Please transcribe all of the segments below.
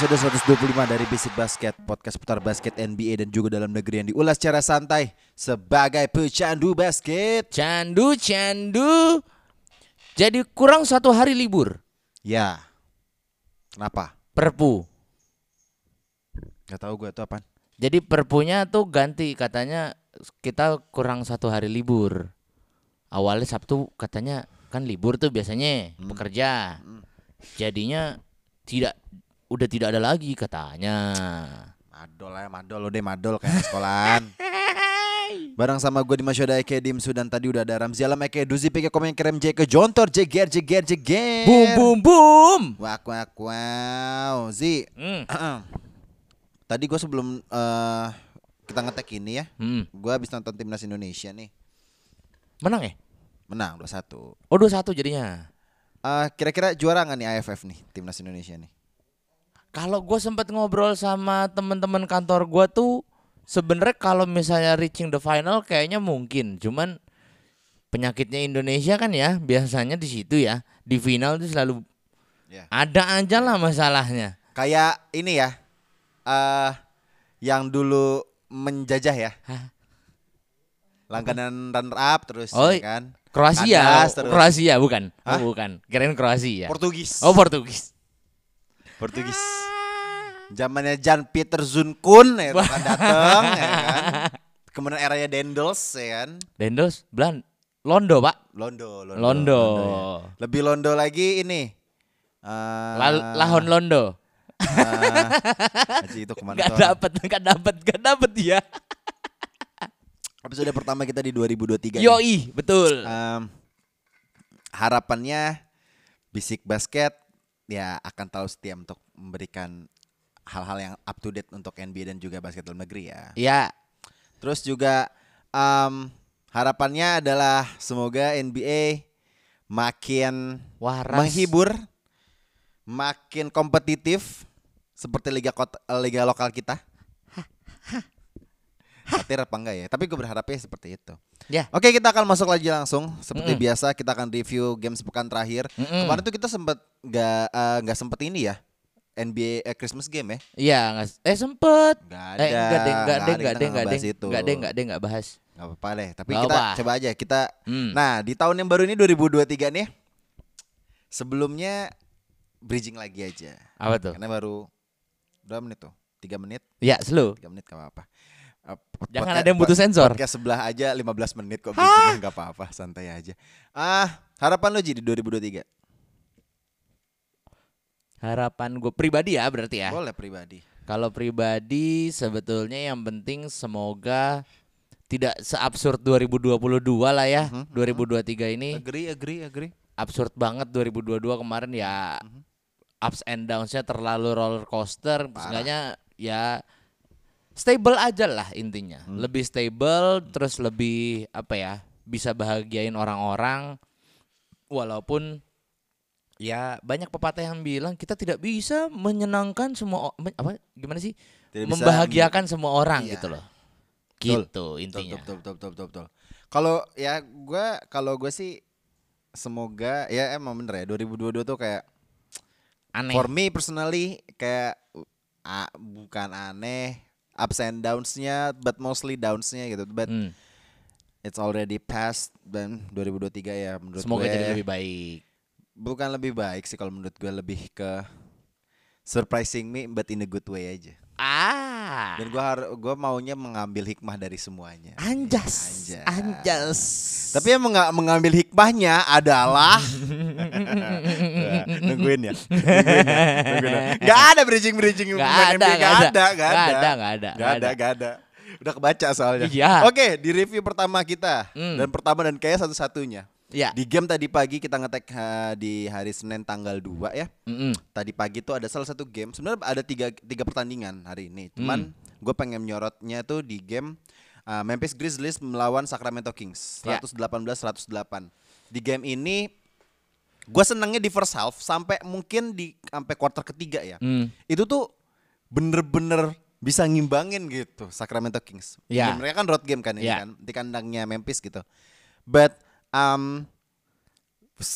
Episode 125 dari Basic Basket, podcast putar basket NBA dan juga dalam negeri yang diulas secara santai sebagai pecandu basket. Candu, candu. Jadi kurang satu hari libur. Ya. Kenapa? Perpu. Gak tahu gue itu apaan. Jadi perpunya tuh ganti katanya kita kurang satu hari libur. Awalnya Sabtu katanya kan libur tuh biasanya bekerja. Jadinya tidak udah tidak ada lagi katanya. Madol ya, madol lo deh madol kayak sekolahan. Bareng sama gue di Masyoda Eke Dimsu dan tadi udah ada Ramzi Alam Eke Duzi Pike Komen Kerem J ke Jontor Jeger Jeger Jeger. Boom boom boom. Wak wak wow. Zi. Hmm. Tadi gue sebelum eh, kita ngetek ini ya, Hmm. gue habis nonton timnas Indonesia nih. Menang ya? Menang 2-1. Oh 2-1 jadinya. Eh, kira-kira juara nggak nih AFF nih timnas Indonesia nih? Kalau gue sempat ngobrol sama teman-teman kantor gue tuh sebenarnya kalau misalnya reaching the final kayaknya mungkin, cuman penyakitnya Indonesia kan ya biasanya di situ ya di final tuh selalu Ya. ada aja lah masalahnya. Kayak ini ya, eh yang dulu menjajah ya, Hah? langganan runner up terus Oh, ya kan? Kroasia, Kandas terus. Kroasia bukan? Hah? Oh bukan, kirain Kroasia. Portugis. Oh Portugis. Portugis. Zamannya Jan Peter Zunkun ya kan datang ya kan. Kemudian eranya Dendels ya kan. Dendos, Belan, Londo pak. Londo, Londo. Londo. ya. Lebih Londo lagi ini. eh, La- Lahon Londo. eh, Haji itu ke mana Gak dapet, gak dapet, gak dapet dia. Episode pertama kita di 2023 nih. Yoi, betul. Em, harapannya Bisik Basket ya akan tahu setia untuk memberikan hal-hal yang up to date untuk NBA dan juga basket dalam negeri ya. Ya, Terus juga em, harapannya adalah semoga NBA makin waras. menghibur, makin kompetitif seperti liga kota, liga lokal kita. Khawatir apa enggak ya? Tapi gue berharapnya seperti itu. Ya. Oke, kita akan masuk lagi langsung. Seperti Mm-mm. biasa, kita akan review game sepekan terakhir. Mm-mm. Kemarin tuh kita sempat nggak eh, nggak sempet ini ya, NBA eh, Christmas game ya. Iya, eh sempet. Nggak ada. Eh, enggak deh, enggak deh, ada, enggak deh, enggak deh. Enggak deh, enggak deh, enggak bahas. Nggak apa-apa deh. Tapi Nggak kita apa. coba aja kita. Hmm. Nah, di tahun yang baru ini 2023 nih. Sebelumnya bridging lagi aja. Apa tuh? Karena baru berapa menit tuh? 3 menit, Ya, slow. 3 menit gak apa-apa. Jangan ada yang butuh sensor. Podcast sebelah aja 15 menit kok bridgingnya nggak apa-apa, santai aja. Ah, harapan lo Ji di 2023? Harapan gue pribadi ya berarti ya. Boleh pribadi. Kalau pribadi sebetulnya yang penting semoga tidak seabsurd 2022 lah ya. Mhm, 2023 ini Agree, agree, agree. absurd banget 2022 kemarin ya Mhm. ups and downs-nya terlalu roller coaster. Seenggaknya ya stable aja lah intinya. Hmm. Lebih stable terus lebih apa ya? Bisa bahagiain orang-orang walaupun ya banyak pepatah yang bilang kita tidak bisa menyenangkan semua apa gimana sih? Tidak bisa membahagiakan semua orang Iya. gitu loh. Gitu Betul, intinya. betul, betul, betul, betul, betul. Kalau ya gue, kalau gue sih semoga ya emang bener ya 2022 tuh kayak Aneh. for me personally kayak ah, bukan aneh ups and downs-nya but mostly downs-nya gitu but Hmm. it's already past dan 2023 ya menurut Semoga gue jadi lebih baik. bukan lebih baik sih kalau menurut gue lebih ke surprising me but in a good way aja Ah. Dan gue har gue maunya mengambil hikmah dari semuanya Anjas. Anjas. Anjas. Tapi yang menga- mengambil hikmahnya adalah Nah, nungguin ya. Nungguin ya. Nungguin ya. Gak ada bridging bridging Gak ada, Gak ada, gak ada. Gak ada, gak ada. Gak ada, gak ada. Udah kebaca soalnya. Iya. Oke, di review pertama kita Hmm. dan pertama dan kayak satu-satunya. Ya. Di game tadi pagi kita ngetek ha, di hari Senin tanggal 2 ya. Mm-mm. Tadi pagi tuh ada salah satu game. Sebenarnya ada tiga, tiga pertandingan hari ini. Cuman Hmm. gue pengen nyorotnya tuh di game uh, Memphis Grizzlies melawan Sacramento Kings. Ya. 118-108. Di game ini gue senangnya di first half sampai mungkin di sampai quarter ketiga ya. Hmm. Itu tuh bener-bener bisa ngimbangin gitu Sacramento Kings. Ya. Ya, mereka kan road game kan ini Ya. kan di kandangnya Memphis gitu. But um,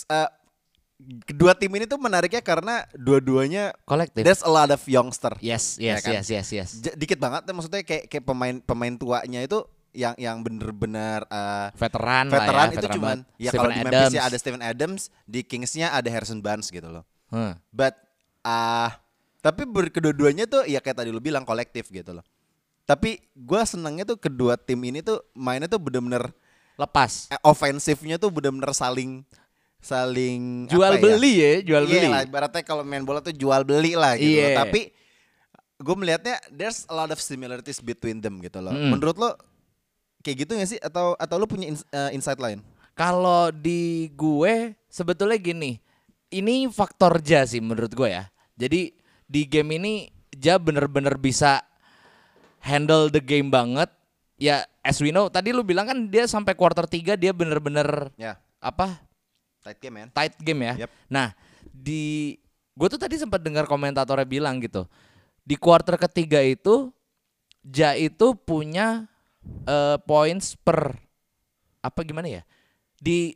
uh, kedua tim ini tuh menariknya karena dua-duanya Kolektif. there's a lot of youngster. Yes, Ya yes, kan? yes, yes, yes. J- dikit banget maksudnya kayak kayak pemain pemain tuanya itu yang yang bener-bener uh, Veteran, veteran lah ya, itu veteran cuman banget. ya Steven kalau di Memphis ya ada Steven Adams, di Kingsnya ada Harrison Barnes gitu loh. Huh. But ah tapi berkedua-duanya tuh ya kayak tadi lu bilang kolektif gitu loh. Tapi gua senangnya tuh kedua tim ini tuh mainnya tuh bener-bener Lepas. eh, ofensifnya tuh bener-bener saling saling Jual ya? beli ya, jual Iya beli. lah, ibaratnya kalau main bola tuh jual beli lah gitu. Iya. loh. Tapi gue melihatnya there's a lot of similarities between them gitu loh. Mm. Menurut lo kayak gitu gak sih atau atau lo punya ins- eh, insight lain? Kalau di gue sebetulnya gini, ini faktor Ja sih menurut gue ya. Jadi di game ini Ja bener-bener bisa handle the game banget. Ya as we know, tadi lu bilang kan dia sampai quarter 3 dia bener-bener Ya, apa tight game man. tight game ya. Yep. Nah di gue tuh tadi sempat dengar komentatornya bilang gitu di quarter ketiga itu Ja itu punya eh, points per apa gimana ya di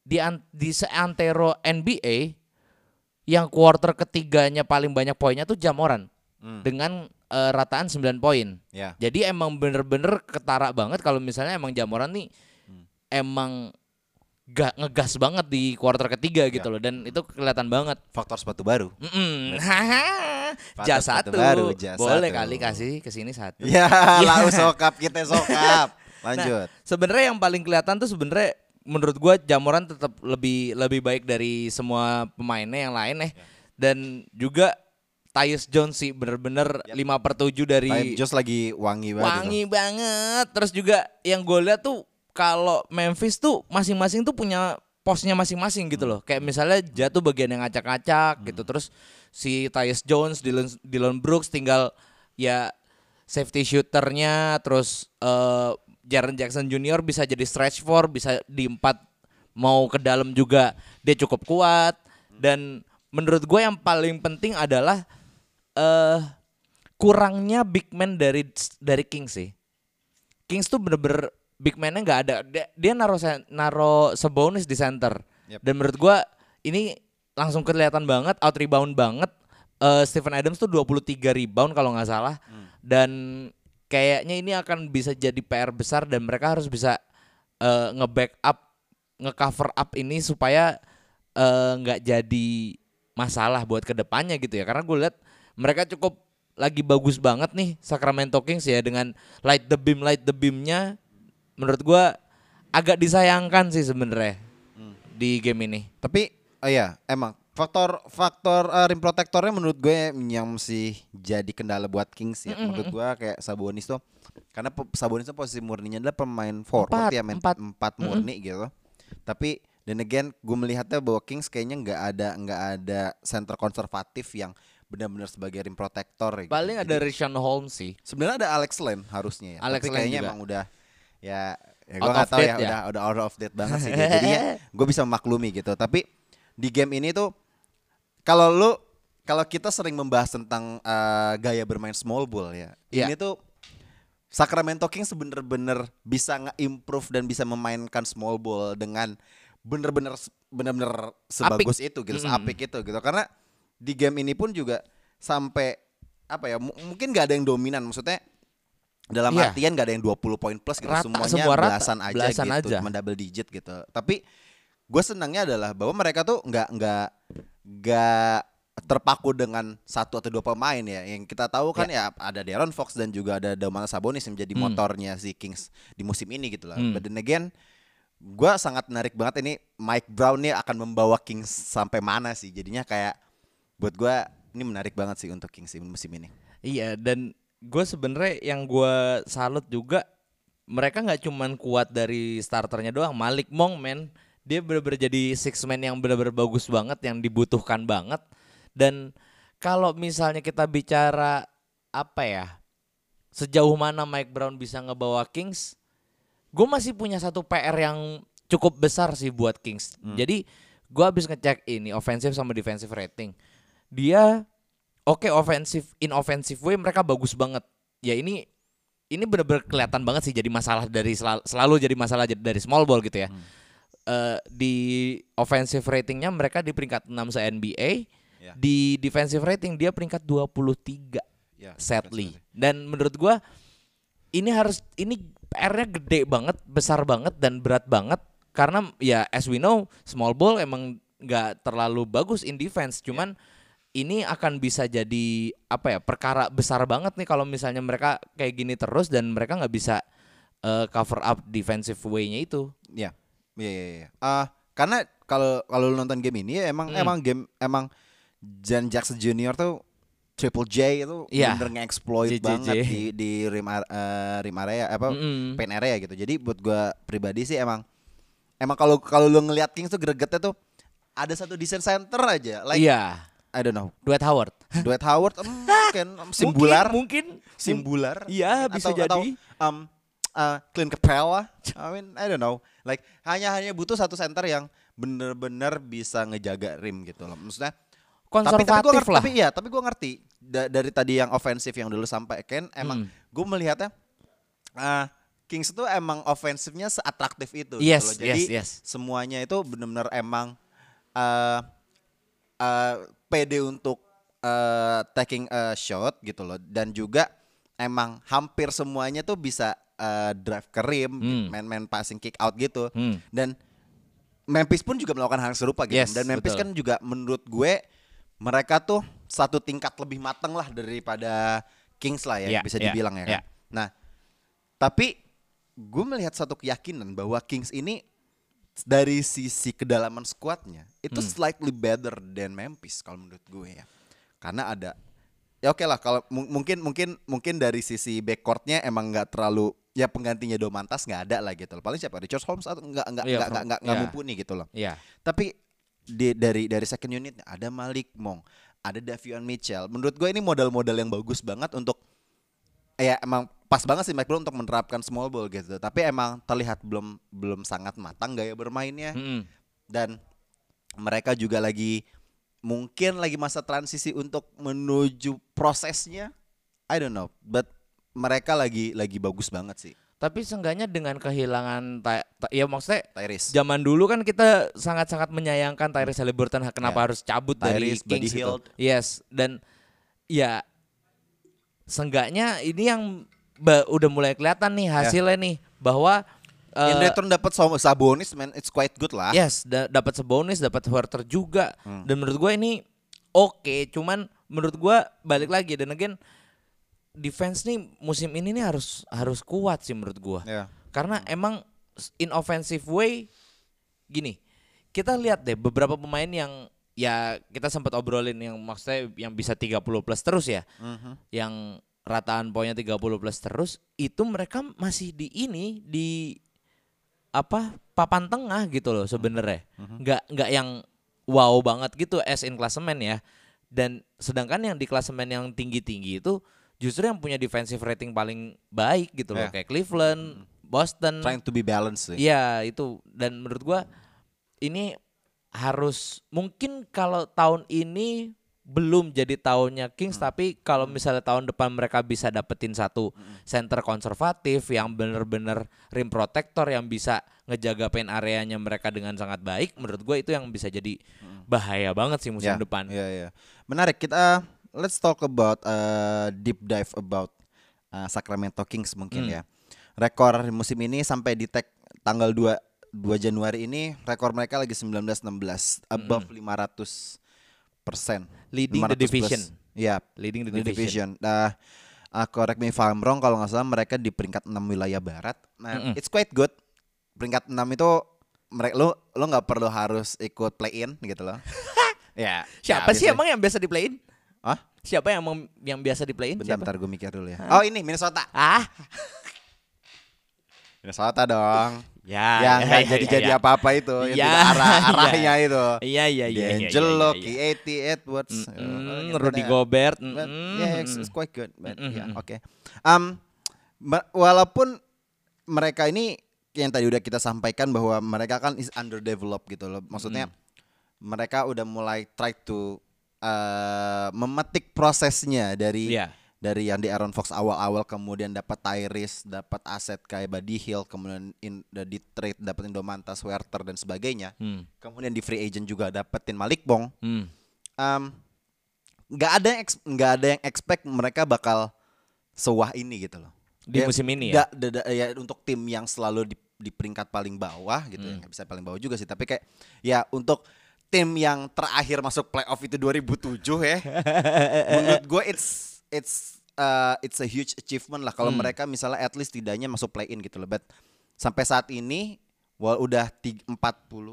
di an- di seantero NBA yang quarter ketiganya paling banyak poinnya tuh Jamoran Hmm. dengan eh, rataan 9 poin. Ya. Jadi emang bener-bener ketara banget kalau misalnya emang Jamoran nih Hmm. emang gak ngegas banget di quarter ketiga gitu Ya. loh dan itu kelihatan banget. Faktor sepatu baru. Mm-mm. Haha. Patah ja sepatu satu. baru, Boleh satu. kali kasih ke sini satu. Ya, Iya. lau sokap kita sokap. Lanjut. Nah, sebenarnya yang paling kelihatan tuh sebenarnya menurut gua Jamoran tetap lebih lebih baik dari semua pemainnya yang lain eh. Dan juga Tyus Jones sih bener-bener 5 per 7 dari Time Jones lagi wangi banget. wangi banget. Terus juga yang gue lihat tuh kalau Memphis tuh masing-masing tuh punya posnya masing-masing gitu loh. Kayak misalnya jatuh bagian yang acak-acak gitu. Terus si Tyus Jones, Dylan, Dylan Brooks tinggal ya safety shooternya. Terus eh Jaren Jackson Junior bisa jadi stretch four, bisa di empat mau ke dalam juga dia cukup kuat. Dan menurut gue yang paling penting adalah eh kurangnya big man dari dari Kings sih. Kings tuh bener-bener big man-nya nggak ada. Dia, dia naro sen- naro Sabonis di center. Yep. Dan menurut gua ini langsung kelihatan banget out rebound banget. Eh Stephen Adams tuh 23 rebound kalau nggak salah. Dan kayaknya ini akan bisa jadi PR besar dan mereka harus bisa eh, nge-backup nge-cover up ini supaya nggak jadi masalah buat ke depannya gitu ya karena gue lihat mereka cukup lagi bagus banget nih Sacramento Kings ya dengan light the beam light the beamnya menurut gua agak disayangkan sih sebenarnya di game ini Tapi oh iya, emang faktor faktor uh, rim protectornya menurut gue yang mesti jadi kendala buat Kings ya. Menurut gue kayak Sabonis tuh karena Sabonis tuh posisi murninya adalah pemain forward Empat, ya, main empat. empat murni gitu. Tapi dan again gue melihatnya bahwa Kings kayaknya nggak ada nggak ada center konservatif yang benar-benar sebagai rim protector ya gitu. paling ada Jadi, Rishon Holmes sih sebenarnya ada Alex Len harusnya ya. Alex Tapi Len kayaknya juga. emang udah ya ya gue nggak tahu ya, ya. udah udah out of date banget sih dia. Jadinya gue bisa memaklumi gitu. Tapi di game ini tuh kalau lu kalau kita sering membahas tentang eh, gaya bermain small ball ya. Iya. Ini tuh Sacramento Kings bener-bener bisa nge-improve dan bisa memainkan small ball dengan bener-bener bener-bener sebagus itu gitu, Mm-mm. seapik itu gitu. Karena di game ini pun juga sampai apa ya, mu- mungkin gak ada yang dominan maksudnya dalam Iya. artian gak ada yang 20 poin plus gitu, Rata, semuanya semua rata, belasan aja belasan gitu, aja. double digit gitu. Tapi gue senangnya adalah bahwa mereka tuh nggak nggak nggak terpaku dengan satu atau dua pemain ya. Yang kita tahu kan ya, ada Deron Fox dan juga ada Domantas Sabonis yang menjadi Hmm. motornya si Kings di musim ini gitu lah. Hmm. But then again, gue sangat menarik banget ini Mike Brown nih akan membawa Kings sampai mana sih. Jadinya kayak buat gue ini menarik banget sih untuk Kings musim ini. Iya dan gue sebenarnya yang gue salut juga mereka nggak cuman kuat dari starternya doang. Malik Monk men dia bener-bener jadi six man yang bener-bener bagus banget yang dibutuhkan banget dan kalau misalnya kita bicara apa ya sejauh mana Mike Brown bisa ngebawa Kings gue masih punya satu PR yang cukup besar sih buat Kings jadi gue habis ngecek ini offensive sama defensive rating dia oke offensive in offensive way mereka bagus banget. Ya ini ini bener-bener kelihatan banget sih jadi masalah dari selalu, selalu jadi masalah dari small ball gitu ya. Eh, di offensive ratingnya mereka di peringkat 6 se NBA Ya. di defensive rating dia peringkat 23 Ya, sadly. dan menurut gua ini harus ini PR-nya gede banget besar banget dan berat banget. Karena ya as we know small ball emang nggak terlalu bagus in defense. Cuman ini akan bisa jadi apa ya perkara besar banget nih kalau misalnya mereka kayak gini terus dan mereka nggak bisa eh, cover up defensive way-nya itu Ya, iya iya iya. Ah, karena kalau kalau lu nonton game ini ya emang Hmm. emang game emang Jan Jackson Junior tuh Triple J itu Iya. bener nge-exploit banget di di rim eh, rim area apa Mm-mm. paint area gitu. Jadi buat gua pribadi sih emang emang kalau kalau lu ngeliat Kings tuh gregetnya tuh ada satu desain center aja. Like iya I don't know. Dwight Howard Dwight Howard mungkin simbular mungkin, mungkin simbular Iya, bisa atau, atau, jadi. um, uh, Clint Capella I mean I don't know like hanya hanya butuh satu center yang bener-bener bisa ngejaga rim gitu loh maksudnya tapi, tapi konservatif gua ngerti, lah tapi iya tapi gue ngerti Da- dari tadi yang ofensif yang dulu sampaikan emang Hmm. gue melihatnya uh, Kings itu emang ofensifnya seatraktif itu gitu Yes, loh. jadi yes, yes. semuanya itu benar-benar emang uh, uh, pede untuk uh, taking a shot gitu loh dan juga emang hampir semuanya tuh bisa uh, drive ke rim, Hmm. main-main passing kick out gitu. Hmm. Dan Memphis pun juga melakukan hal yang serupa gitu. Yes, dan Memphis betul. kan juga menurut gue mereka tuh satu tingkat lebih mateng lah daripada Kings lah ya Ya, bisa ya, dibilang ya. kan. ya. Nah, tapi gue melihat satu keyakinan bahwa Kings ini dari sisi kedalaman skuadnya itu Hmm. slightly better than Memphis kalau menurut gue ya. Karena ada ya oke lah kalau mu- mungkin mungkin mungkin dari sisi backcourtnya emang nggak terlalu ya penggantinya Domantas nggak ada lah gitu loh. Paling siapa? Richard Holmes atau nggak nggak Iya, nggak nggak nggak nggak iya. mumpuni gitu loh. Iya. Tapi di, dari dari second unit ada Malik Monk, ada Davion Mitchell. Menurut gue ini modal-modal yang bagus banget untuk ya emang pas banget sih Mike Brown untuk menerapkan small ball gitu. Tapi emang terlihat belum belum sangat matang gaya bermainnya Mm-mm. dan mereka juga lagi mungkin lagi masa transisi untuk menuju prosesnya. I don't know, but mereka lagi lagi bagus banget sih. Tapi seenggaknya dengan kehilangan ta- ta- ya maksudnya Tyrese. zaman dulu kan kita sangat-sangat menyayangkan Tyrese Halliburton kenapa Ya. harus cabut dari Tyrese, Buddy Kings gitu. Hield. Yes, dan ya seenggaknya ini yang udah mulai kelihatan nih hasilnya nih bahwa eh, In return dapat Sabonis man, it's quite good lah. Yes, da- dapat Sabonis, dapat Huerter juga. Hmm. Dan menurut gue ini oke, cuman menurut gue balik lagi dan again defense nih musim ini nih harus harus kuat sih menurut gue. Ya. Karena emang in offensive way gini, kita lihat deh beberapa pemain yang ya kita sempat obrolin yang maksudnya yang bisa 30 plus terus ya. Mhm. Yang rataan poinnya 30 plus terus itu mereka masih di ini di apa papan tengah gitu loh sebenarnya. Nggak nggak yang wow banget gitu as in klasemen ya. Dan sedangkan yang di klasemen yang tinggi tinggi itu justru yang punya defensive rating paling baik gitu loh Ya. kayak Cleveland Boston. Trying to be balanced sih. Iya itu. Dan menurut gua ini harus mungkin kalau tahun ini belum jadi tahunnya Kings Hmm. tapi kalau misalnya tahun depan mereka bisa dapetin satu center konservatif yang bener-bener rim protector yang bisa ngejaga paint areanya mereka dengan sangat baik menurut gue itu yang bisa jadi bahaya banget sih musim Ya, depan. Ya, ya. Menarik. Kita let's talk about uh, deep dive about uh, Sacramento Kings mungkin Hmm. ya. Rekor musim ini sampai di tag tanggal 2 2 Januari ini rekor mereka lagi 19-16 above 500 persen. Leading the division. Iya, Leading the the division. division. Nah, uh, correct me if I'm wrong kalau nggak salah mereka di peringkat 6 wilayah barat. Nah, Mm-mm. it's quite good. Peringkat 6 itu mereka lo lo nggak perlu harus ikut play in gitu loh. ya. Siapa ya, sih biasanya- emang yang biasa di play-in? Hah? Siapa yang mem- yang biasa di play in? Bentar, Siapa? bentar gue mikir dulu ya. Oh ini Minnesota. Ah, Minnesota dong. Ya. yang ya, nggak ya, jadi-jadi ya, ya. apa-apa itu, yang Ya, tidak arah ya. arahnya itu. Iya iya iya. iya, D'Angelo, iya, iya, iya. Kieti, Edwards, Mm-mm, uh, gitu Rudy. Gobert. But, mm-mm. yeah, it's, it's quite good. But, Mm-mm, yeah, oke. Um, ma- walaupun mereka ini yang tadi udah kita sampaikan bahwa mereka kan is underdeveloped gitu loh. Maksudnya mereka udah mulai try to uh, memetik prosesnya dari Iya. Dari yang di Aaron Fox awal-awal kemudian dapat Tyrese, dapat aset kayak Buddy Hill, kemudian in, di trade dapetin Domantas Werter dan sebagainya. Hmm. Kemudian di free agent juga dapetin Malik Bong Hmm. um, nggak ada yang nggak ada yang expect mereka bakal sewah ini gitu loh. Di Ya, musim ini ya? nggak- da- da- ya untuk tim yang selalu di, di peringkat paling bawah gitu Hmm. ya bisa paling bawah juga sih tapi kayak ya untuk tim yang terakhir masuk playoff itu 2007 ya menurut gue it's it's uh, it's a huge achievement lah kalau Hmm. mereka misalnya at least tidaknya masuk play in gitu loh but sampai saat ini Wal udah 40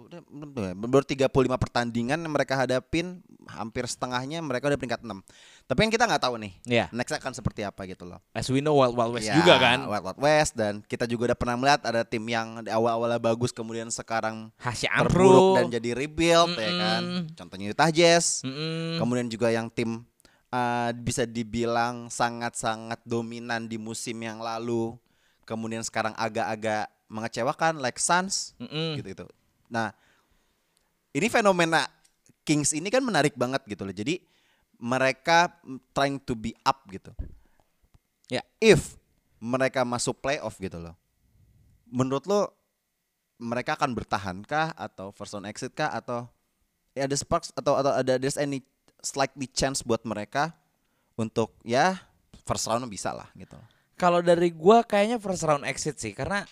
udah belum- baru 35 pertandingan yang mereka hadapin hampir setengahnya mereka udah peringkat 6. Tapi yang kita nggak tahu nih. Iya. Next akan seperti apa gitu loh. As we know Wild Wild West Ya, juga kan. Wild Wild West dan kita juga udah pernah melihat ada tim yang di awal-awalnya bagus kemudian sekarang terburuk dan jadi rebuild ya kan. Contohnya Utah Jazz. Mm-mm. Kemudian juga yang tim uh, bisa dibilang sangat-sangat dominan di musim yang lalu. Kemudian sekarang agak-agak mengecewakan like Suns gitu-gitu. Nah, ini fenomena Kings ini kan menarik banget gitu loh. Jadi mereka trying to be up gitu. Ya. If mereka masuk playoff gitu loh. Menurut lo mereka akan bertahankah atau first round exit kah atau ya ada sparks atau atau ada there's any slightly chance buat mereka untuk ya first round bisa lah gitu. Kalau dari gua kayaknya first round exit sih karena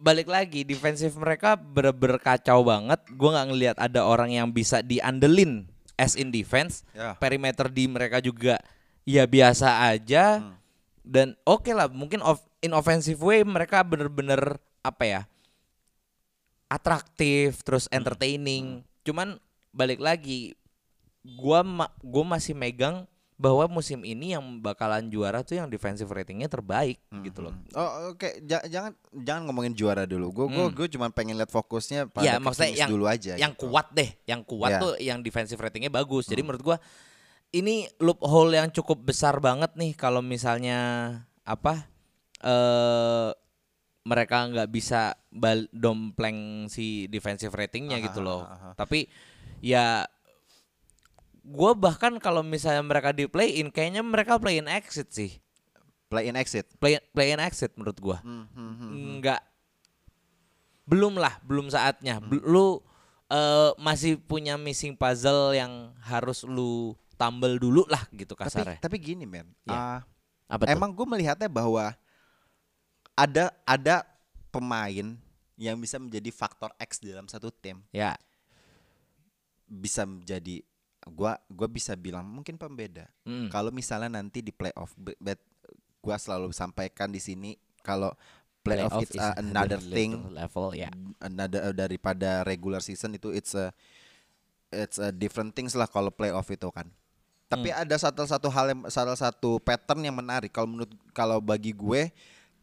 balik lagi defensif mereka bener-bener kacau banget. Gua nggak ngelihat ada orang yang bisa diandelin as in defense. Ya. Perimeter di mereka juga ya biasa aja. Hmm. Dan oke lah mungkin off, in offensive way mereka bener-bener apa ya? atraktif terus Hmm. entertaining. Cuman balik lagi gua ma- gua masih megang bahwa musim ini yang bakalan juara tuh yang defensive ratingnya terbaik gitu loh. Oh oke Ja- jangan jangan ngomongin juara dulu. Gue gue Hmm. gue cuma pengen lihat fokusnya pada Ya maksudnya yang dulu aja. yang gitu. kuat deh, yang kuat Ya. tuh yang defensive ratingnya bagus. Jadi menurut gua ini loophole yang cukup besar banget nih kalau misalnya apa eh mereka nggak bisa bal dompleng si defensive ratingnya Aha, gitu loh. aha. Tapi ya gua bahkan kalau misalnya mereka di play in kayaknya mereka play in exit sih. Play in exit. Play play in exit menurut gua. Hmm, hmm, hmm. Enggak belum lah, belum saatnya. Hmm. Lu eh, masih punya missing puzzle yang harus lu tambal dulu lah gitu Tapi kasarnya. tapi gini men. Ya. Apa tuh? emang gue melihatnya bahwa ada ada pemain yang bisa menjadi faktor X dalam satu tim ya. bisa menjadi gua gua bisa bilang mungkin pembeda. Mm. Kalau misalnya nanti di playoff, be- bet gua selalu sampaikan di sini kalau playoff, it's is a- another thing level ya. another daripada regular season itu it's a it's a different things lah kalau playoff itu kan. Tapi Hmm. ada satu satu hal yang salah satu pattern yang menarik kalau menurut kalau bagi gue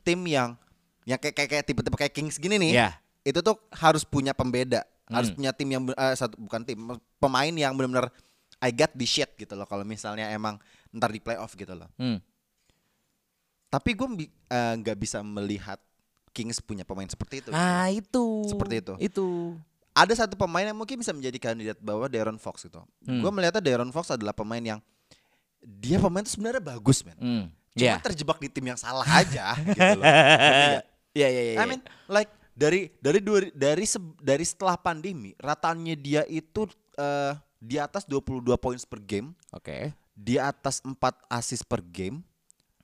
tim yang yang kayak kayak, kayak tipe-tipe kayak Kings gini nih. Ya. Itu tuh harus punya pembeda, harus Hmm. punya tim yang eh, satu bukan tim, pemain yang benar-benar I got the shit gitu loh kalau misalnya emang ntar di playoff gitu loh. Hmm. Tapi gue eh, nggak bisa melihat Kings punya pemain seperti itu. Ah itu. Seperti itu. Itu. ada satu pemain yang mungkin bisa menjadi kandidat bawah Darren Fox gitu. Hmm. Gue melihatnya Darren Fox adalah pemain yang dia pemain itu sebenarnya bagus men. Hmm. Cuma Ya. terjebak di tim yang salah aja gitu loh. Iya iya iya. I mean like dari dari dua, dari se- dari setelah pandemi rataannya dia itu eh, di atas 22 points per game, Oke. di atas 4 assist per game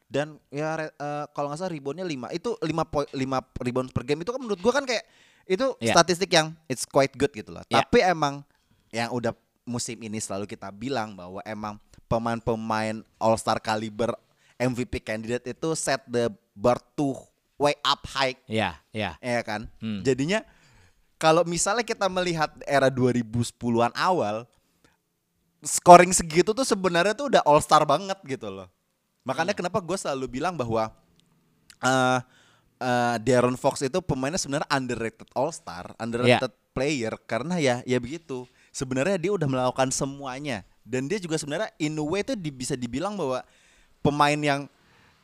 dan ya eh, kalau nggak salah reboundnya 5 itu 5 poin 5 rebound per game itu kan menurut gua kan kayak itu Ya. statistik yang it's quite good gitu loh. Ya. Tapi emang yang udah musim ini selalu kita bilang bahwa emang pemain-pemain All Star caliber MVP candidate itu set the bar to way up high Ya ya. ya kan. Hmm. Jadinya kalau misalnya kita melihat era 2010-an awal scoring segitu tuh sebenarnya tuh udah all star banget gitu loh. Makanya kenapa gue selalu bilang bahwa eh eh, Darren Fox itu pemainnya sebenarnya underrated all star, underrated player karena ya ya begitu. Sebenarnya dia udah melakukan semuanya dan dia juga sebenarnya in a way tuh di- bisa dibilang bahwa pemain yang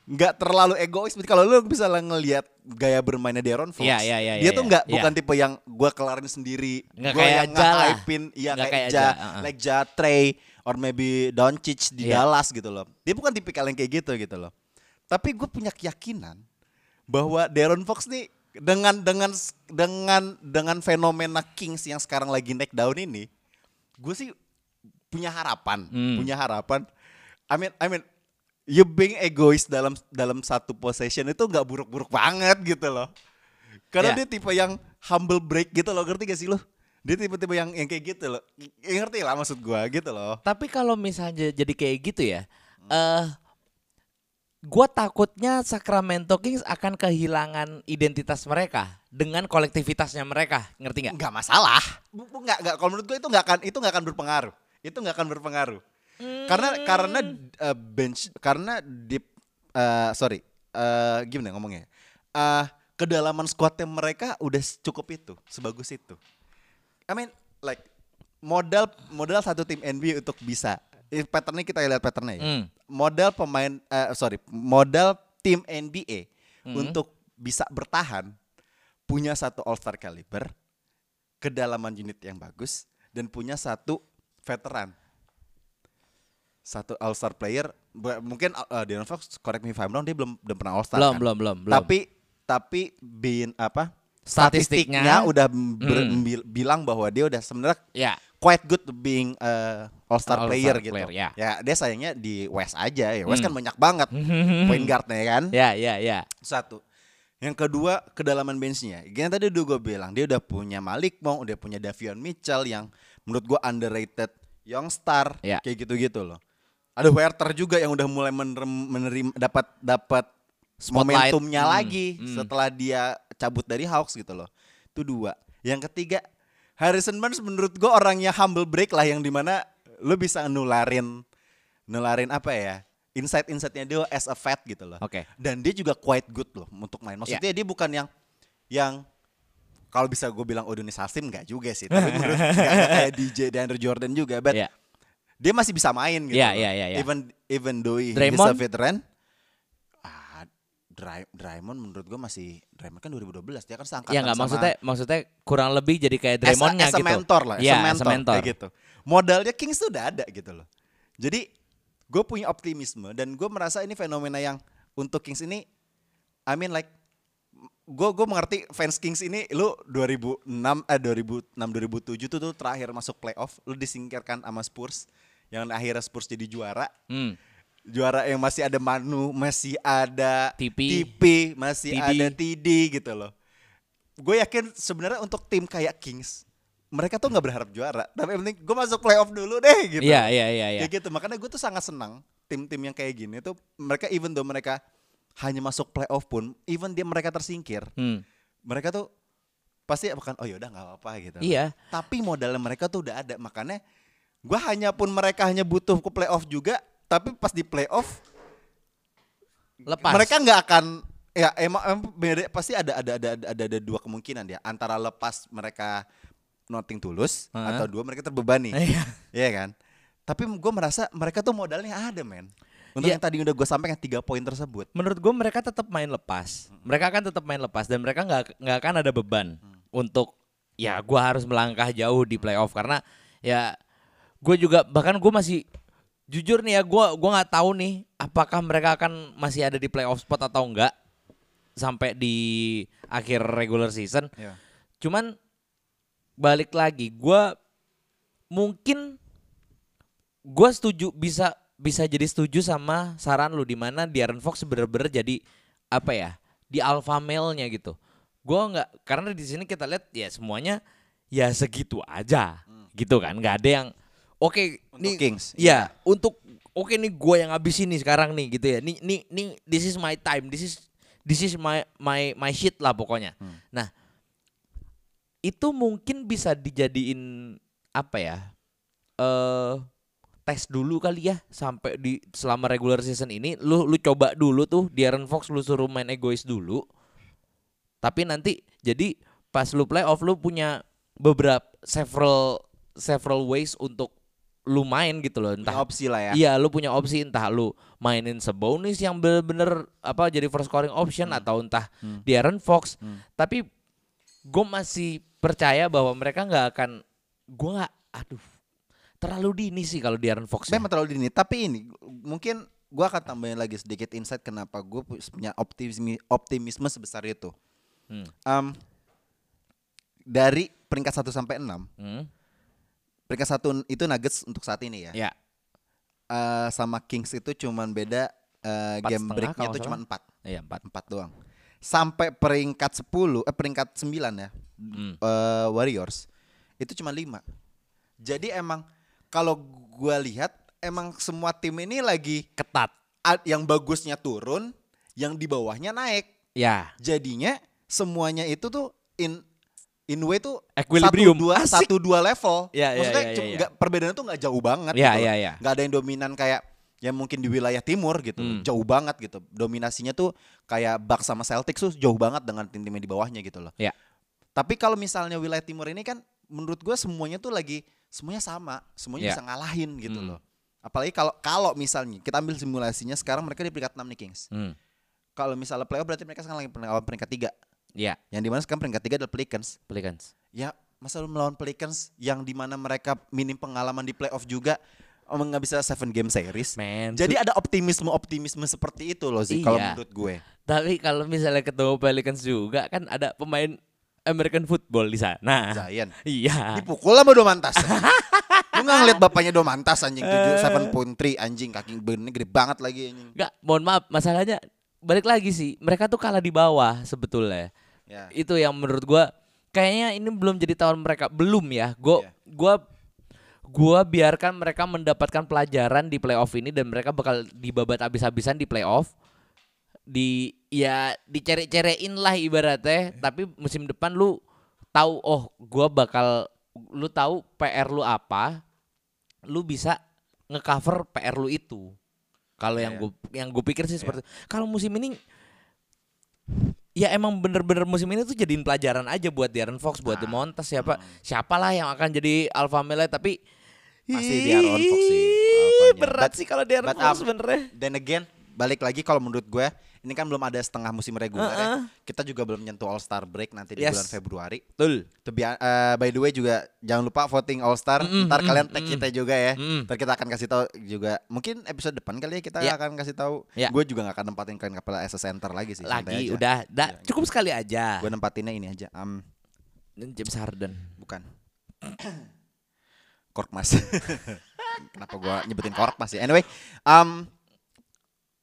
nggak terlalu egois. Kalau lu bisa lah ngelihat gaya bermainnya Darren Fox, Iya, iya, iya, dia iya, tuh iya. nggak Iya. bukan tipe yang gua kelarin sendiri, kayak yang nge-hype-in, iya kayak kayak Ja, uh-uh. like Ja Trey or maybe Doncic di Iya. Dallas gitu loh. Dia bukan tipikal yang kayak gitu gitu loh. Tapi gue punya keyakinan bahwa Darren Fox nih dengan dengan dengan dengan fenomena Kings yang sekarang lagi naik daun ini, gue sih punya harapan, Hmm. punya harapan. I mean, I mean, you being egois dalam dalam satu possession itu nggak buruk-buruk banget gitu loh. Karena Ya. dia tipe yang humble break gitu loh, ngerti gak sih lo? Dia tipe-tipe yang yang kayak gitu loh. Ya, ngerti lah maksud gua gitu loh. Tapi kalau misalnya jadi kayak gitu ya, eh gua takutnya Sacramento Kings akan kehilangan identitas mereka dengan kolektivitasnya mereka, ngerti nggak? Nggak masalah. Nggak, nggak. Kalau menurut gua itu nggak akan itu nggak akan berpengaruh. Itu nggak akan berpengaruh. Karena karena uh, bench karena deep uh, sorry uh, gimana ngomongnya? Uh, kedalaman squadnya mereka udah cukup itu, sebagus itu. I mean like modal modal satu tim NBA untuk bisa eh, patternnya kita lihat patternnya ya. Hmm. Modal pemain eh, sorry modal tim NBA Hmm. untuk bisa bertahan punya satu All Star caliber, kedalaman unit yang bagus dan punya satu veteran. Satu All Star player mungkin uh, Darren Fox correct me if I'm wrong dia belum belum pernah All Star Belum, kan? belum, belum, belum. Tapi tapi bin apa? Statistiknya. Statistiknya udah ber- bil- bilang bahwa dia udah sebenarnya Ya, quite good being uh, all star player gitu. player, ya. dia sayangnya di West aja ya. West Hmm. kan banyak banget point guardnya ya kan. ya, ya, ya. Satu. Yang kedua kedalaman benchnya. Gini tadi udah gue bilang dia udah punya Malik Monk, udah punya Davion Mitchell yang menurut gue underrated young star Ya. kayak gitu-gitu loh. Ada Werther juga yang udah mulai menerima, dapat dapat Spotlight. momentumnya Hmm, lagi hmm. setelah dia cabut dari Hawks gitu loh. Itu dua. Yang ketiga Harrison Barnes menurut gue orangnya humble break lah yang di mana lo bisa nularin nularin apa ya insight-insightnya dia as a vet gitu loh. Oke. Dan dia juga quite good loh untuk main. Maksudnya dia bukan yang yang kalau bisa gue bilang Odonis Hasim nggak juga sih. Tapi menurut kayak DJ DeAndre Jordan juga. But Ya. Dia masih bisa main gitu. Iya, iya, iya. Even even though he is Draymond? a veteran. Ah, Dray, Draymond menurut gue masih Draymond kan 2012 dia kan seangkatan Ya nggak sama- maksudnya maksudnya kurang lebih jadi kayak as a- Draymondnya as a gitu. mentor lah, as Iya, a as a mentor, mentor. kayak gitu. Modalnya Kings tuh udah ada gitu loh. Jadi gue punya optimisme dan gue merasa ini fenomena yang untuk Kings ini, I mean like gue gue mengerti fans Kings ini lu 2006 eh 2006 2007 tuh tuh terakhir masuk playoff lu disingkirkan sama Spurs yang akhirnya Spurs jadi juara Hmm. juara yang masih ada Manu, masih ada TP. TP, masih TD. ada TD gitu loh. Gue yakin sebenarnya untuk tim kayak Kings, mereka tuh nggak berharap juara, tapi yang penting gue masuk playoff dulu deh gitu. Iya, iya, iya, iya. Kayak gitu. Makanya gue tuh sangat senang tim-tim yang kayak gini tuh mereka even though mereka hanya masuk playoff pun, even dia mereka tersingkir, Hmm. mereka tuh pasti akan oh yaudah nggak apa-apa gitu. Iya. Tapi modalnya mereka tuh udah ada, makanya gue hanya pun mereka hanya butuh ke playoff juga, tapi pas di playoff Lepas. mereka nggak akan ya emang, emang beda, pasti ada ada, ada ada ada ada dua kemungkinan ya antara lepas mereka nothing tulus Heeh. atau dua mereka terbebani Iya. Iya kan tapi gue merasa mereka tuh modalnya ada men untuk Iya. yang tadi udah gue sampaikan tiga poin tersebut menurut gue mereka tetap main lepas. Mereka akan tetap main lepas dan mereka nggak nggak akan ada beban untuk ya gue harus melangkah jauh di playoff karena ya gue juga bahkan gue masih jujur nih ya gue gua nggak tahu nih apakah mereka akan masih ada di playoff spot atau enggak sampai di akhir regular season. Iya. Cuman balik lagi gue mungkin gue setuju bisa bisa jadi setuju sama saran lu di mana Darren Fox bener-bener jadi apa ya di alpha male-nya gitu. Gue nggak karena di sini kita lihat ya semuanya ya segitu aja gitu kan nggak ada yang oke Untuk nih Kings, ya untuk oke nih gue yang habis ini sekarang nih gitu ya. Nih nih nih this is my time this is this is my my my shit lah pokoknya. Nah itu mungkin bisa dijadiin apa ya eh tes dulu kali ya sampai di selama regular season ini. Lu lu coba dulu tuh De'Aaron Fox lu suruh main egois dulu. Tapi nanti jadi pas lu playoff lu punya beberapa several several ways untuk lu main gitu loh. Punya Entah opsi lah ya. Iya, lu punya opsi entah lu mainin Sabonis yang bener-bener apa jadi first scoring option atau entah De'Aaron Fox. Tapi gue masih percaya bahwa mereka nggak akan gue nggak aduh terlalu dini sih kalau De'Aaron Fox. ya. Memang terlalu dini. Tapi ini mungkin gua akan tambahin lagi sedikit insight kenapa gue punya optimisme optimisme sebesar itu. Hmm. Em, dari peringkat 1 sampai 6 Hmm, Peringkat satu itu Nuggets untuk saat ini ya. Ya, Eh, sama Kings itu cuman beda eh, Empat game breaknya itu cuma. 4 iya empat. empat doang. Sampai peringkat 10 eh peringkat 9 ya. Hmm. eh, Warriors itu cuma 5. Jadi emang kalau gua lihat emang semua tim ini lagi Ketat. yang bagusnya turun, yang di bawahnya naik. Ya, Jadinya semuanya itu tuh in in way tuh Equilibrium. satu dua Asik. satu dua level. Ya, ya, Maksudnya ya, ya, ya. nggak- perbedaannya tuh nggak jauh banget. Ya, gitu ya, ya. Nggak ada yang dominan kayak yang mungkin di wilayah timur gitu, Hmm. jauh banget gitu. Dominasinya tuh kayak Bucks sama Celtics tuh jauh banget dengan tim-tim yang di bawahnya gitu loh. ya. Tapi kalau misalnya wilayah timur ini kan menurut gue semuanya tuh lagi semuanya sama, semuanya Ya. bisa ngalahin gitu Hmm. loh. Apalagi kalau kalau misalnya kita ambil simulasinya sekarang mereka di peringkat 6 nih Kings. Hmm. Kalau misalnya playoff berarti mereka sekarang lagi peringkat 3. Ya, Yang di mana sekarang peringkat 3 adalah Pelicans. Pelicans. Ya masa lu melawan Pelicans yang di mana mereka minim pengalaman di playoff juga nggak bisa seven game series. Men, Jadi ada optimisme optimisme seperti itu loh sih kalau Iya. menurut gue. Tapi kalau misalnya ketemu Pelicans juga kan ada pemain American football di sana. Zion Iya. dipukul sama Domantas. lu nggak ngeliat bapaknya Domantas anjing 7 7.3 anjing kaki bener gede banget lagi anjing. Enggak, mohon maaf, masalahnya balik lagi sih. Mereka tuh kalah di bawah sebetulnya. Ya. Itu yang menurut gua kayaknya ini belum jadi tahun mereka. Belum ya. Gua Iya. gua gua biarkan mereka mendapatkan pelajaran di playoff ini dan mereka bakal dibabat habis-habisan di playoff. Di ya dicere-cerein lah ibaratnya, tapi musim depan lu tahu oh gua bakal lu tahu PR lu apa, lu bisa ngecover PR lu itu. Kalau yang Iya. gue yang gue pikir sih seperti kalau musim ini ya emang bener-bener musim ini tuh jadiin pelajaran aja buat Darren Fox, buat Nah, Demontes siapa hmm. siapalah yang akan jadi alpha male tapi Pasti De'Aaron Fox sih. Berat But- sih kalau Darren Fox um, benernya. Dan again, balik lagi kalau menurut gue, ini kan belum ada setengah musim reguler ya. Heeh. Kita juga belum menyentuh All Star break nanti di Yes. bulan Februari. Betul. Uh, by the way juga jangan lupa voting All Star. Mm-mm, Ntar mm-mm, kalian tag mm-mm. kita juga ya. Mm-mm. Ntar kita akan kasih tahu juga. Mungkin episode depan kali ya kita Ya. akan kasih tahu. Ya. Gue juga gak akan nempatin kalian kepala a center lagi sih. Lagi aja. udah, dah, Ya, cukup sekali aja. Gue nempatinnya ini aja. Um, James Harden. bukan. Korkmas. Kenapa gua nyebutin Korkmas ya? Anyway, um,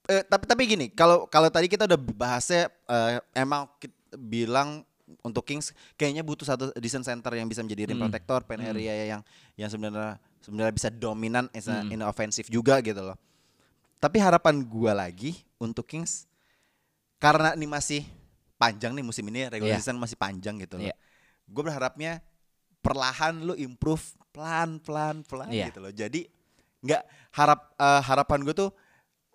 eh, tapi tapi gini, kalau kalau tadi kita udah bahasnya eh, emang kita bilang untuk Kings kayaknya butuh satu decent center yang bisa menjadi rim Hmm. protector, pen area yang yang sebenarnya sebenarnya bisa dominan as Hmm. in offensive juga gitu loh. Tapi harapan gua lagi untuk Kings karena ini masih panjang nih musim ini regular Iya. season masih panjang gitu loh. Iya. Gue berharapnya perlahan lu improve pelan pelan pelan Iya. gitu loh. Jadi nggak harap eh, harapan gue tuh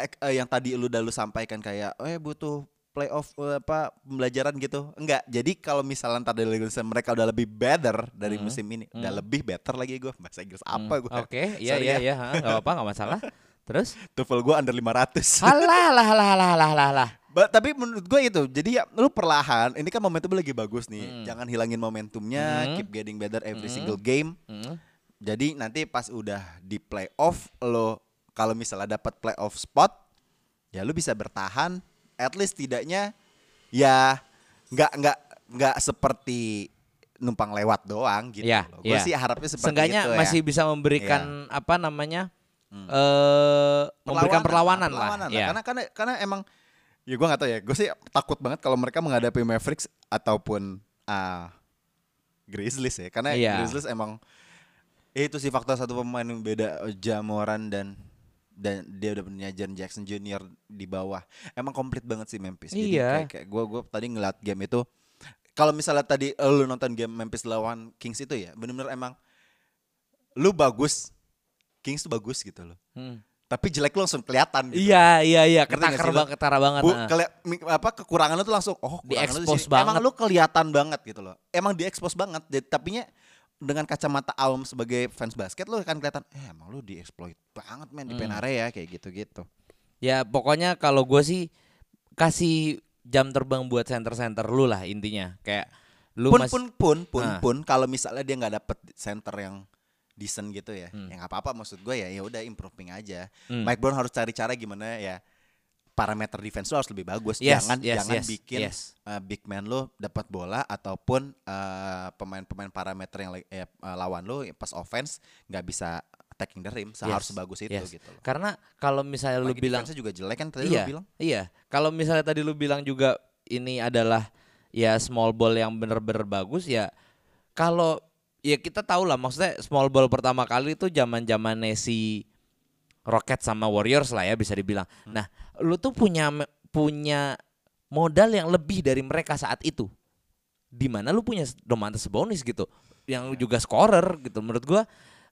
eh, yang tadi lu udah lu sampaikan kayak eh butuh playoff eh, apa pembelajaran gitu. Enggak. Jadi kalau misalnya ntar dari season mereka udah lebih better dari Hmm. musim ini, udah Hmm. lebih better lagi gue bahasa Inggris apa Hmm, gue. Oke, iya Sorry iya ya. iya, nggak apa-apa, nggak masalah. Terus? TOEFL gue under 500. Halah, lah, lah, lah, lah, lah, lah. Ba- tapi menurut gue itu jadi ya lu perlahan ini kan momentum lagi bagus nih Hmm. jangan hilangin momentumnya Hmm. keep getting better every Hmm. single game Hmm. jadi nanti pas udah di playoff lo kalau misalnya dapat playoff spot ya lu bisa bertahan at least tidaknya ya nggak nggak nggak seperti numpang lewat doang gitu Iya, loh. gue iya. sih harapnya seperti Seenggaknya itu ya. masih bisa memberikan apa namanya? Hmm. eh memberikan perlawanan, perlawanan lah. Iya. Karena karena karena emang ya gue nggak tahu ya. Gue sih takut banget kalau mereka menghadapi Mavericks ataupun ah Grizzlies ya. Karena Iya. Grizzlies emang eh, itu sih faktor satu pemain beda Jamoran dan dan dia udah punya Jaren Jackson Junior di bawah. Emang komplit banget sih Memphis. Jadi Iya. kayak, kayak gue gue tadi ngeliat game itu kalau misalnya tadi lu nonton game Memphis lawan Kings itu ya, benar-benar emang lu bagus Kings tuh bagus gitu loh. Hmm. Tapi jelek lu langsung kelihatan gitu. Iya, iya, iya, ketakar banget, ketara banget. Bu, keli- apa kekurangan lu tuh langsung oh di Di-expose sini. Emang banget. lu kelihatan banget gitu loh. Emang di-expose banget. Jadi, tapinya dengan kacamata awam sebagai fans basket lu akan kelihatan eh emang lu di-exploit banget men di Hmm. pen area kayak gitu-gitu. Ya pokoknya kalau gue sih kasih jam terbang buat center-center lu lah intinya. Kayak lu Pun mas- pun pun pun Ah. pun kalau misalnya dia nggak dapet center yang decent gitu ya, Hmm. ya nggak apa-apa maksud gue ya ya udah improving aja. Hmm. Mike Brown harus cari cara gimana ya parameter defense lu harus lebih bagus. Yes, jangan yes, jangan yes, bikin yes. uh, big man lu dapat bola ataupun uh, pemain-pemain parameter yang eh, uh, lawan lu pas offense nggak bisa attacking the rim seharus Yes, sebagus itu yes. gitu loh. Karena kalau misalnya lu Lagi bilang defense-nya juga jelek kan tadi iya, lu bilang. Iya. Kalau misalnya tadi lu bilang juga ini adalah ya small ball yang bener-bener bagus ya kalau ya kita tahu lah maksudnya small ball pertama kali itu zaman-zaman si Rocket sama Warriors lah ya bisa dibilang. Hmm. Nah, lu tuh punya punya modal yang lebih dari mereka saat itu. Di mana lu punya Domantas Sabonis gitu yang juga scorer gitu. Menurut gua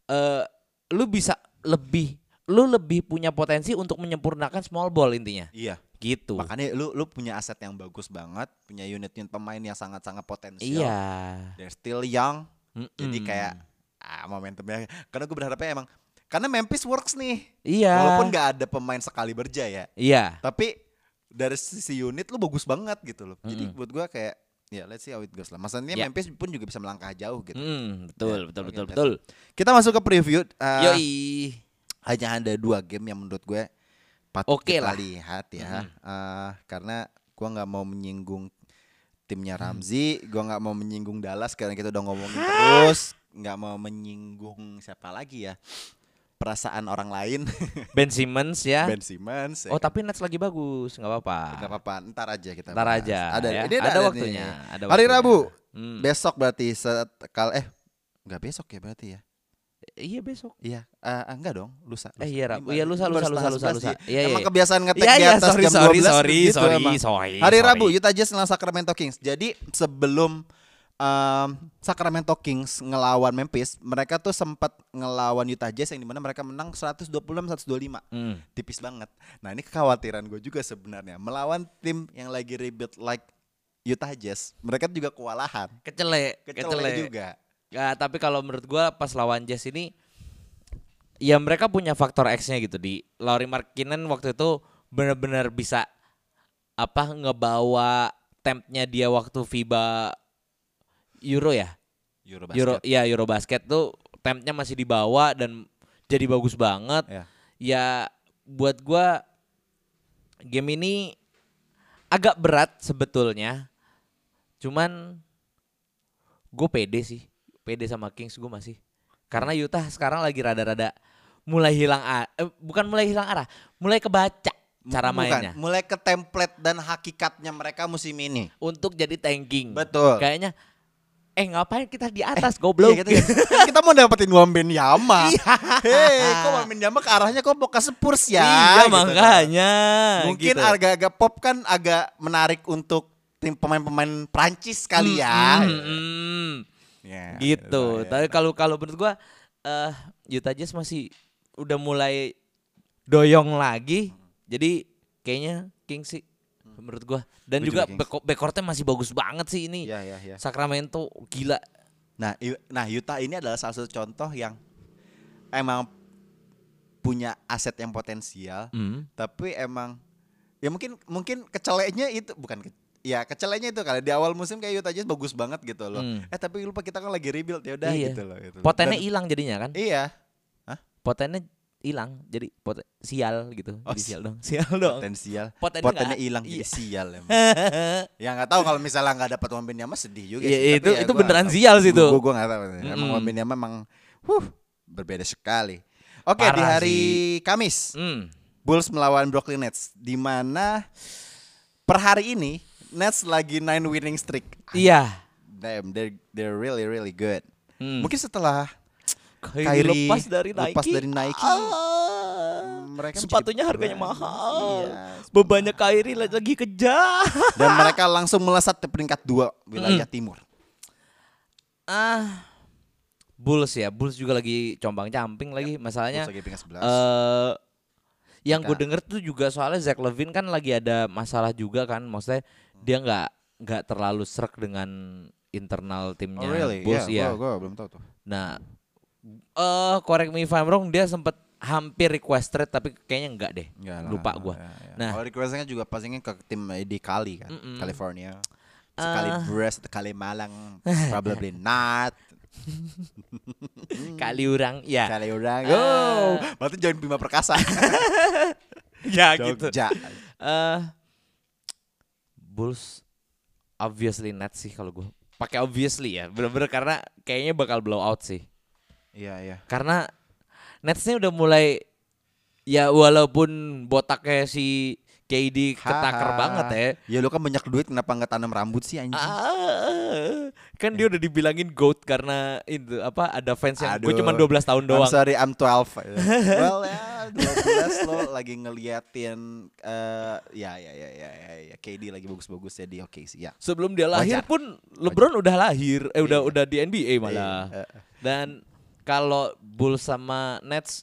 eh lu bisa lebih lu lebih punya potensi untuk menyempurnakan small ball intinya. Iya. Gitu. Makanya lu lu punya aset yang bagus banget, punya unit-unit pemain yang sangat-sangat potensial. Iya. They're still young. Jadi Mm-mm. kayak ah momentumnya karena gue berharapnya emang karena Memphis works nih. Iya. Walaupun nggak ada pemain sekali berja ya. Iya. Tapi dari sisi unit lu bagus banget gitu loh. Jadi Mm-mm. buat gua kayak ya let's see how it goes lah. Maksudnya Ya. Memphis pun juga bisa melangkah jauh gitu. Mm, betul, Ya, betul, betul, let's betul. Kita masuk ke preview. Uh, Yoi. hanya ada dua game yang menurut gue patut Oke kita lah. lihat ya. Mm-mm. Uh, karena gua nggak mau menyinggung timnya Ramzi, gua nggak mau menyinggung Dallas karena kita udah ngomongin terus, nggak mau menyinggung siapa lagi ya perasaan orang lain Ben Simmons ya. Ben Simmons ya Oh, tapi Nets lagi bagus, nggak apa-apa. nggak apa-apa ntar aja kita Ntar bahas. aja. ada ya. ini ada, nih. waktunya. Ada hari waktunya. Rabu Hmm. besok berarti sekal eh nggak besok ya berarti ya Iya besok. Iya, eh, enggak dong, lusa. Eh, iya, Rabu. Iya, lusa, lusa, lusa, lusa, lusa. sih. Iya, Emang iya. kebiasaan ngetek Iya, di iya, atas sorry, jam sorry, 12 sorry, gitu sorry, emang. sorry, Hari sorry. Rabu Utah Jazz melawan Sacramento Kings. Jadi sebelum um, Sacramento Kings ngelawan Memphis, mereka tuh sempat ngelawan Utah Jazz yang di mana mereka menang 126 125. Hmm. Tipis banget. Nah, ini kekhawatiran gue juga sebenarnya melawan tim yang lagi rebuild like Utah Jazz. Mereka juga kewalahan. Kecele, Kecele kecele. juga. Ya, tapi kalau menurut gua pas lawan Jazz ini ya mereka punya faktor X-nya gitu di Lauri Markkinen waktu itu benar-benar bisa apa ngebawa tempnya dia waktu FIBA Euro ya? Eurobasket. Euro ya Eurobasket tuh tempnya masih dibawa dan jadi bagus banget. Ya. Ya buat gua game ini agak berat sebetulnya. Cuman gue pede sih. Pede sama Kings gue masih. Karena Utah sekarang lagi rada-rada mulai hilang arah. Eh, bukan mulai hilang arah, mulai kebaca cara Bukan, mainnya mulai ke template dan hakikatnya mereka musim ini. untuk jadi tanking. Betul. Kayaknya eh ngapain kita di atas goblok. Iya, gitu, gitu. Kan kita mau dapetin Wambenyama. Iya. Hei, kok Wambenyama ke arahnya kok mau ke Spurs ya? iya gitu kan. makanya. Mungkin gitu. agak-agak pop kan agak menarik untuk tim pemain-pemain Prancis kali ya. Mm, mm, mm. Ya, gitu. ya. Tapi kalau kalau menurut gua eh Utah Jazz masih udah mulai doyong lagi. Jadi kayaknya Kings sih menurut gua. Dan Gua juga, juga back- backcourtnya masih bagus banget sih ini. Iya, iya, iya. Sacramento gila. Nah, nah Utah ini adalah salah satu contoh yang emang punya aset yang potensial, Hmm. tapi emang ya mungkin mungkin keceleknya itu bukan ke, ya keceleknya itu kali di awal musim kayak Utah Jazz bagus banget gitu loh. Hmm. Eh tapi lupa kita kan lagi rebuild ya udah Iya. gitu loh. Gitu. Potennya hilang jadinya kan? Iya. Potennya hilang jadi poten sial gitu. Oh, Jadi sial dong. Sial dong. Potensial. Potennya Potennya nggak- hilang iya. jadi sial emang. ya nggak tahu kalau misalnya nggak dapat Wambenyama sedih juga Iya, sih. itu- Tapi ya itu gua beneran tahu. sial sih itu. Gua gua nggak tahu. Emang Mm-mm. Wambenyama emang huh, berbeda sekali. Oke, di Parah hari sih. Kamis Hmm. Bulls melawan Brooklyn Nets di mana per hari ini Nets lagi 9 winning streak. Iya. Damn, they're, they're really really good. Hmm. Mungkin setelah Kyrie Kyrie lepas dari Nike. lepas dari Nike, Ah, mereka sepatunya harganya bagus. mahal. Iya. Bebannya Kyrie lagi kejar. dan mereka langsung melesat ke peringkat dua wilayah Hmm. timur. Ah, Bulls ya, Bulls juga lagi combang-camping lagi masalahnya. Bulls lagi peringkat 11. Eh yang gue Mereka- denger tuh juga soalnya Zach Levine kan lagi ada masalah juga kan, maksudnya dia nggak nggak terlalu serak dengan internal timnya oh really? Bulls Iya, ya. gua, gua belum tahu tuh. Nah, eh correct me if I'm wrong, dia sempet hampir request trade tapi kayaknya enggak deh. Enggak lah, Lupa gua. ya, ya. Nah. kalau requestnya juga pastinya ke tim di Kali kan, Mm-mm. California. Sekali Ah. Brest, sekali Malang, probably not. Kali orang ya. Sekali orang. Ah. Oh, berarti join Bima Perkasa. ya gitu. Jogja. Eh Bulls obviously net sih kalau gue. Pakai obviously ya, bener-bener karena kayaknya bakal blow out sih. Iya, iya. Karena Netsnya udah mulai ya walaupun botaknya si KD ketaker Haha. banget ya. Ya lu kan banyak duit kenapa nggak tanam rambut sih anjing? Ah, kan dia udah dibilangin GOAT karena itu apa ada fans yang gue cuma 12 tahun I'm doang. sorry, I'm 12. well ya, 12 lo lagi ngeliatin eh ya ya ya ya ya, ya. KD lagi bagus-bagus ya di OKC ya. Sebelum dia lahir Wajar. pun LeBron udah lahir, eh udah Iya. udah di NBA malah. Iya. Dan kalau Bulls sama Nets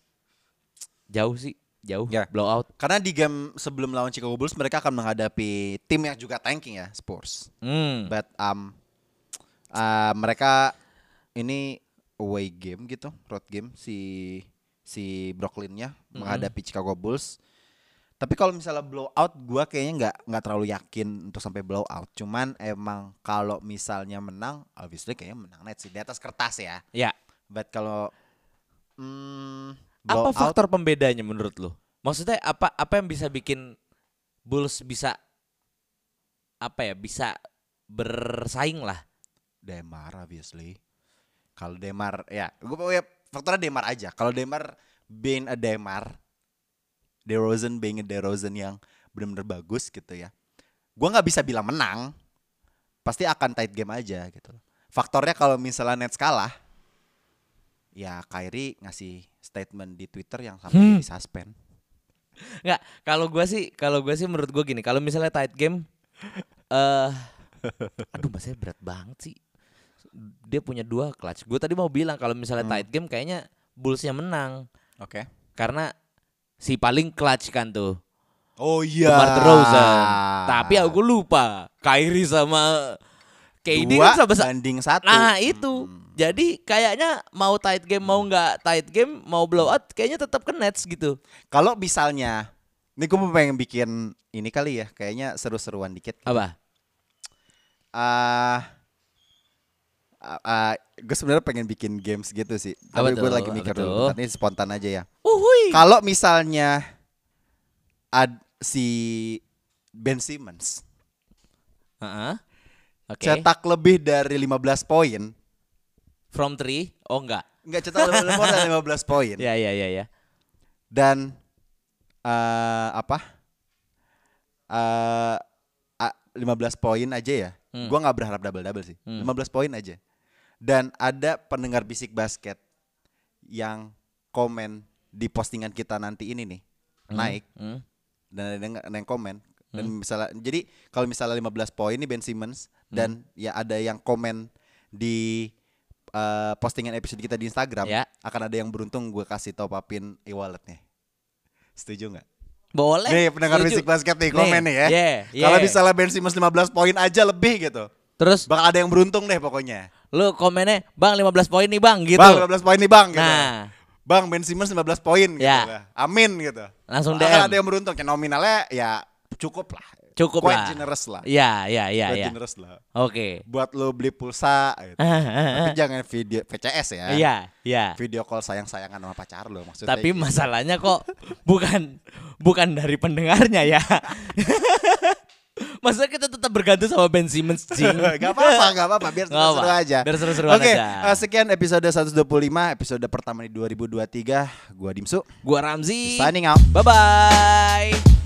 jauh sih, jauh Ya. blowout. Karena di game sebelum lawan Chicago Bulls mereka akan menghadapi tim yang juga tanking ya, Spurs. Hmm. But um uh, mereka ini away game gitu, road game si si Brooklyn-nya menghadapi Chicago Bulls. Tapi kalau misalnya blowout, gua kayaknya nggak nggak terlalu yakin untuk sampai blowout. Cuman emang kalau misalnya menang, obviously kayaknya menang net sih di atas kertas ya. Ya. But kalau hmm, Apa faktor pembedanya menurut lo? Maksudnya apa apa yang bisa bikin Bulls bisa apa ya bisa bersaing lah? Demar obviously. Kalau Demar ya, gue ya faktornya Demar aja. Kalau Demar being a Demar, DeRozan being a DeRozan yang benar-benar bagus gitu ya. Gua nggak bisa bilang menang. Pasti akan tight game aja gitu. Faktornya kalau misalnya Nets kalah, ya Kyrie ngasih statement di Twitter yang sampai Hmm. di suspend. Nggak, kalau gua sih, kalau gua sih menurut gua gini, kalau misalnya tight game eh aduh masanya berat banget sih. Dia punya dua clutch. Gue tadi mau bilang kalau misalnya Hmm. tight game kayaknya Bullsnya menang Oke. karena si paling clutch kan tuh. Oh iya. DeMar DeRozan. Tapi aku lupa Kyrie sama KD Dua kan sama sa- banding satu. Nah itu Hmm. Jadi kayaknya mau tight game mau nggak tight game mau blowout kayaknya tetap ke Nets gitu. Kalau misalnya, ini gue pengen bikin ini kali ya, kayaknya seru-seruan dikit. Apa? Ah, gue sebenarnya pengen bikin games gitu sih. Tapi gue lagi mikir dulu. Ini spontan aja ya. Uhui. Kalau misalnya ad, si Ben Simmons Heeh. Oke. cetak lebih dari 15 poin, From three? Oh enggak. nggak cetak lebih dari 15 poin, Ya ya ya ya. dan eh apa? eh a- 15 poin aja ya. Hmm. Gua nggak berharap double double sih. Hmm. 15 poin aja. Dan ada pendengar bisik basket yang komen di postingan kita nanti ini nih naik Hmm. dan ada yang, ada yang komen dan misalnya jadi kalau misalnya 15 poin nih Ben Simmons dan ya ada yang komen di eh, postingan episode kita di Instagram Ya. akan ada yang beruntung gue kasih top upin e-walletnya. Setuju nggak? Boleh. Nih pendengar Setuju. bisik basket nih komen nih ya. Yeah, yeah. Kalau misalnya Ben Simmons 15 poin aja lebih gitu. Terus Bakal ada yang beruntung deh pokoknya. lu komennya, "Bang 15 poin nih, Bang." gitu. Bang 15 poin nih bang gitu. Nah, Bang Ben Simmons 15 poin gitu. Ya. Amin gitu. Langsung Bakal DM. ada yang beruntung. Ya nominalnya ya cukup lah. Cukup Quite lah. generous lah. Iya, iya, iya, Quite iya. generous lah. Oke. Buat lo beli pulsa gitu. Tapi jangan video VCS ya. Iya, iya. Video call sayang-sayangan sama pacar lo maksudnya. Tapi gitu. masalahnya kok bukan bukan dari pendengarnya ya. Maksudnya kita tetap bergantung sama Ben Simmons, Jing. gak apa-apa, gak apa-apa, biar seru-seru aja. Biar seru-seruan Oke, aja. eh, sekian episode 125, episode pertama di 2023. Gua Dimsu, Gua Ramzi. signing out. Bye bye.